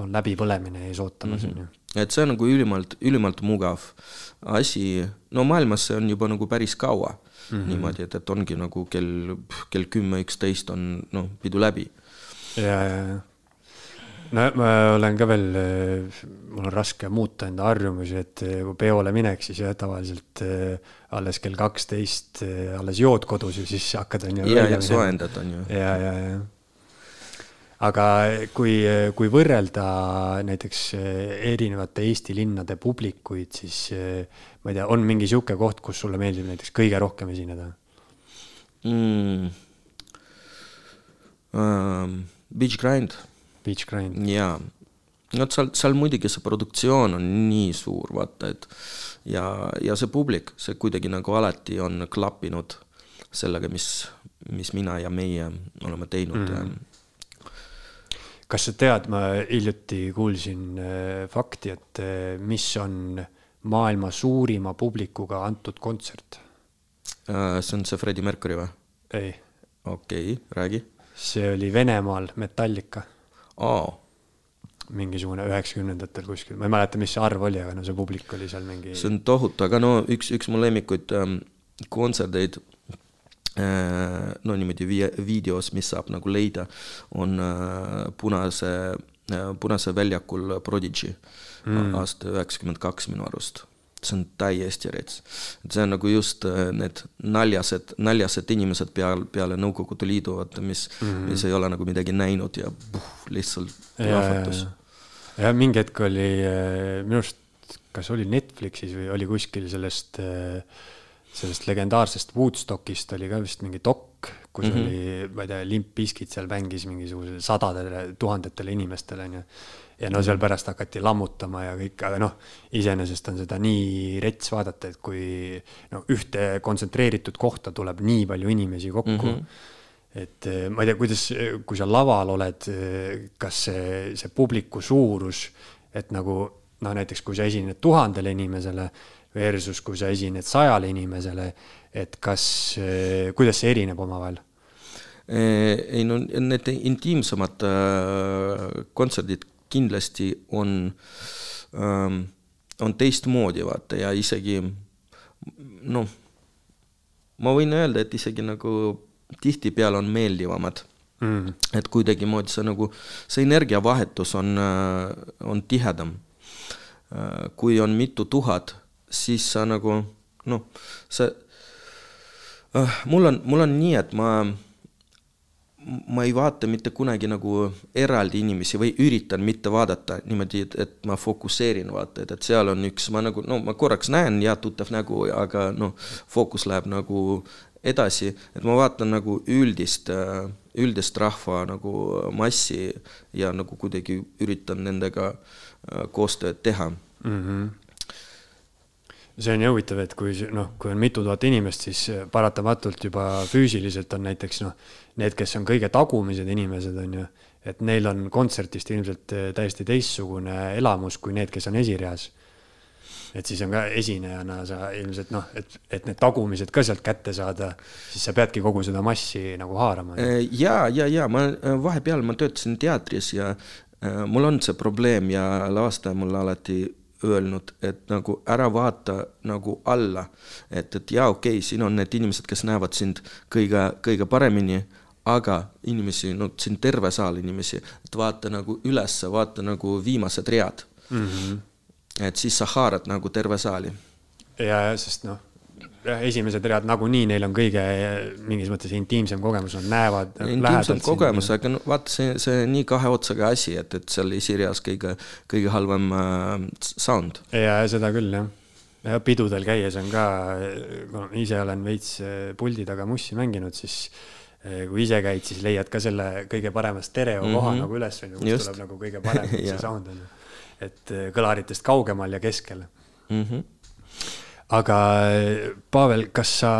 on läbipõlemine ees ootamas, on ju. et see on nagu ülimalt, ülimalt mugav asi, no maailmas see on juba nagu päris kaua mm -hmm. niimoodi, et, et ongi nagu kell, kell kümme, üksteist on noh, pidu läbi. ja, ja, ja. No ma olen ka veel, mul on raske muuta enda harjumusi, et eh, kui peole minek, siis jah, tavaliselt eh, alles kell kaksteist eh, alles jood kodus ja siis hakkad, on ju. ja, ja soojendad, on ju. ja, ja, ja aga kui, kui võrrelda näiteks erinevate Eesti linnade publikuid, siis ma ei tea, on mingi niisugune koht, kus sulle meeldib näiteks kõige rohkem esineda mm. um,? Beach Grind. Beach Grind. jaa, vot seal, seal muidugi see produktsioon on nii suur, vaata, et ja, ja see publik, see kuidagi nagu alati on klappinud sellega, mis, mis mina ja meie oleme teinud mm. -hmm kas sa tead, ma hiljuti kuulsin äh, fakti, et äh, mis on maailma suurima publikuga antud kontsert? äh, see on see Freddie Mercury või? ei. okei okay,, räägi. see oli Venemaal Metallica. Aa. mingisugune üheksakümnendatel kuskil, ma ei mäleta, mis see arv oli, aga no see publik oli seal mingi. see on tohutu, aga no üks, üks mu lemmikuid ähm, kontserdeid äh, no niimoodi vi-, videos, mis saab nagu leida, on äh, Punase äh,, Punase väljakul Prodigy mm. aasta üheksakümmend kaks minu arust see on täiesti rets. et see on nagu just äh, need naljased, naljased inimesed peal, peale Nõukogude Liidu, vaata, mis mm, -hmm. mis ei ole nagu midagi näinud ja puh, lihtsalt plahvatus. ja mingi hetk oli äh, minu arust, kas oli Netflixis või oli kuskil sellest, äh, sellest legendaarsest Woodstockist oli ka vist mingi dok, kus mm -hmm. oli, ma ei tea, Limp Bizkit seal mängis mingisugusele sadadele, tuhandetele inimestele, onju ja no seal pärast hakati lammutama ja kõik, aga noh, iseenesest on seda nii rets vaadata, et kui no ühte kontsentreeritud kohta tuleb nii palju inimesi kokku mm. -hmm et eh, ma ei tea, kuidas, kui sa laval oled, eh, kas see, see publiku suurus, et nagu noh, näiteks kui sa esined tuhandele inimesele versus kui sa esined sajale inimesele, et kas, eh, kuidas see erineb omavahel? ei no need intiimsemad kontserdid kindlasti on ähm,, on teistmoodi, vaata, ja isegi noh, ma võin öelda, et isegi nagu tihtipeale on meeldivamad mm.. et kuidagimoodi see nagu, see energiavahetus on, on tihedam. kui on mitu tuhat, siis sa nagu noh, see äh,, mul on, mul on nii, et ma ma ei vaata mitte kunagi nagu eraldi inimesi või üritan mitte vaadata niimoodi, et, et ma fokusseerin vaata, et, et seal on üks, ma nagu, no ma korraks näen, jah, tuttav nägu, aga noh, fookus läheb nagu edasi, et ma vaatan nagu üldist, üldist rahva nagu massi ja nagu kuidagi üritan nendega äh, koostööd teha mm. -hmm see on ju huvitav, et kui noh, kui on mitu tuhat inimest, siis paratamatult juba füüsiliselt on näiteks noh, need, kes on kõige tagumised inimesed, on ju, et neil on kontserdist ilmselt eh, täiesti teistsugune elamus kui need, kes on esireas. et siis on ka esinejana sa ilmselt noh, et, et need tagumised ka sealt kätte saada, siis sa peadki kogu seda massi nagu haarama. ja, ja, ja ma vahepeal ma töötasin teatris ja mul on see probleem ja lavastaja mulle alati öelnud, et nagu ära vaata nagu alla. et, et jaa, okei okay,, siin on need inimesed, kes näevad sind kõige, kõige paremini, aga inimesi, no siin terve saal inimesi, et vaata nagu ülesse, vaata nagu viimased read mm. -hmm. et siis sa haarad nagu terve saali. ja, sest noh, jah, esimesed read nagunii, neil on kõige mingis mõttes intiimsem kogemus, nad näevad. intiimsem kogemus, aga no vaata, see, see nii kahe otsaga asi, et, et seal esireas kõige, kõige halvem äh, sound. ja, seda küll, jah. ja pidudel käies on ka, kuna ise olen veits äh, puldi taga mussi mänginud, siis äh, kui ise käid, siis leiad ka selle kõige parema stereo koha mm -hmm. nagu üles, on ju, kus Just. tuleb nagu kõige parem see sound, on ju. et kõlaritest kaugemal ja keskel mm. -hmm aga Pavel, kas sa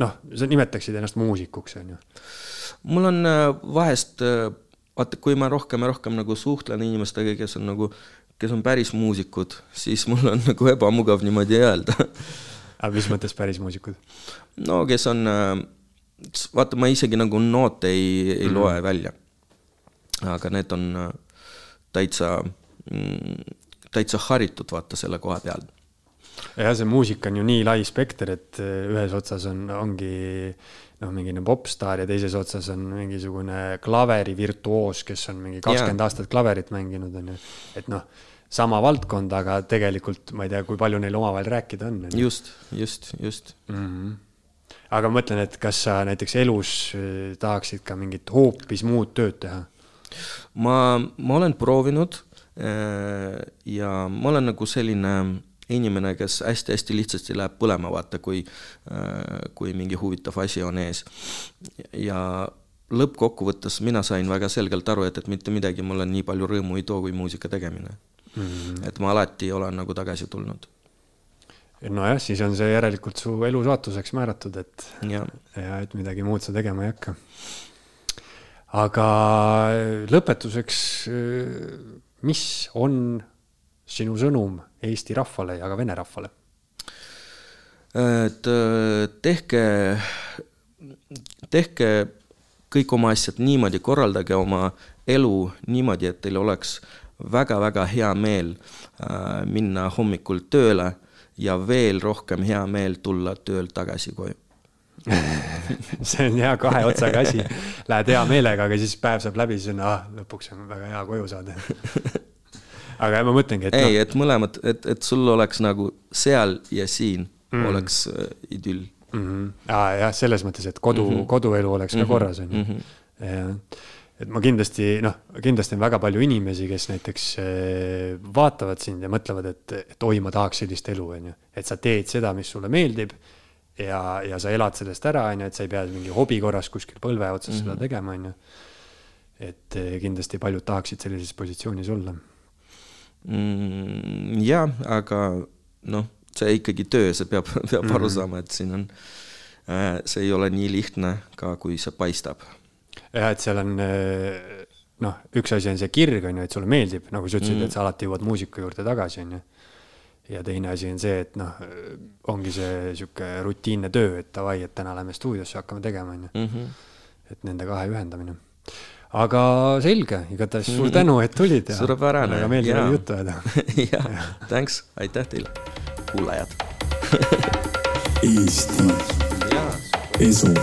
noh, sa nimetaksid ennast muusikuks, on ju? mul on äh, vahest, äh, vaata, kui ma rohkem ja rohkem nagu suhtlen inimestega, kes on nagu kes on päris muusikud, siis mul on nagu ebamugav niimoodi öelda aga mis mõttes päris muusikud? no kes on, vaata, ma isegi nagu noote ei, ei mm. loe välja. aga need on täitsa, mm, täitsa haritud, vaata, selle koha peal jah, see muusika on ju nii lai spekter, et ühes otsas on, ongi noh, mingine popstaar ja teises otsas on mingisugune klaverivirtuoos, kes on mingi kakskümmend aastat klaverit mänginud, on ju. et noh, sama valdkond, aga tegelikult ma ei tea, kui palju neil omavahel rääkida on. just, just, just mm. -hmm. aga ma mõtlen, et kas sa näiteks elus äh, tahaksid ka mingit hoopis muud tööd teha? ma, ma olen proovinud äh, ja ma olen nagu selline inimene, kes hästi-hästi lihtsasti läheb põlema, vaata, kui, äh, kui mingi huvitav asi on ees. ja lõppkokkuvõttes mina sain väga selgelt aru, et, et mitte midagi mulle nii palju rõõmu ei too kui muusika tegemine mm. -hmm. et ma alati olen nagu tagasi tulnud. nojah, siis on see järelikult su elu saatuseks määratud, et ja, ja et midagi muud sa tegema ei hakka. aga lõpetuseks, mis on sinu sõnum Eesti rahvale ja ka vene rahvale? et äh, tehke, tehke kõik oma asjad niimoodi, korraldage oma elu niimoodi, et teil oleks väga-väga hea meel äh, minna hommikul tööle ja veel rohkem hea meel tulla töölt tagasi koju see on hea kahe otsaga asi. Lähed hea meelega, aga siis päev saab läbi, siis on, ah, lõpuks on väga hea koju saada aga ma mõtlengi, et. ei no., et mõlemad, et, et sul oleks nagu seal ja siin mm. oleks äh, idüll mm. -hmm. aa jah, selles mõttes, et kodu mm, -hmm. koduelu oleks ka mm -hmm. korras, on ju. Mhm. jah, et ma kindlasti, noh, kindlasti on väga palju inimesi, kes näiteks äh, vaatavad sind ja mõtlevad, et, et oi, ma tahaks sellist elu, on ju. et sa teed seda, mis sulle meeldib ja, ja sa elad sellest ära, on ju, et sa ei pea mingi hobi korras kuskil põlve otsas mm -hmm. seda mhm. tegema, on ju. et äh, kindlasti paljud tahaksid sellises positsioonis olla mm,? jah, aga noh, see ikkagi töö, see peab, peab mm -hmm. aru saama, et siin on äh,, see ei ole nii lihtne ka, kui see paistab. jah, et seal on äh, noh, üks asi on see kirg, on ju, et sulle meeldib, nagu sa ütlesid mm, -hmm. et sa alati jõuad muusika juurde tagasi, on ju. ja teine asi on see, et noh, ongi see sihuke rutiinne töö, et davai, et täna lähme stuudiosse, hakkame tegema, on ju. Mhm. et nende kahe ühendamine aga selge, igatahes suur tänu, et tulid ja. suurepärane. väga meeldiv oli juttu ajada. jah, thanks, aitäh teile, kuulajad Eesti esu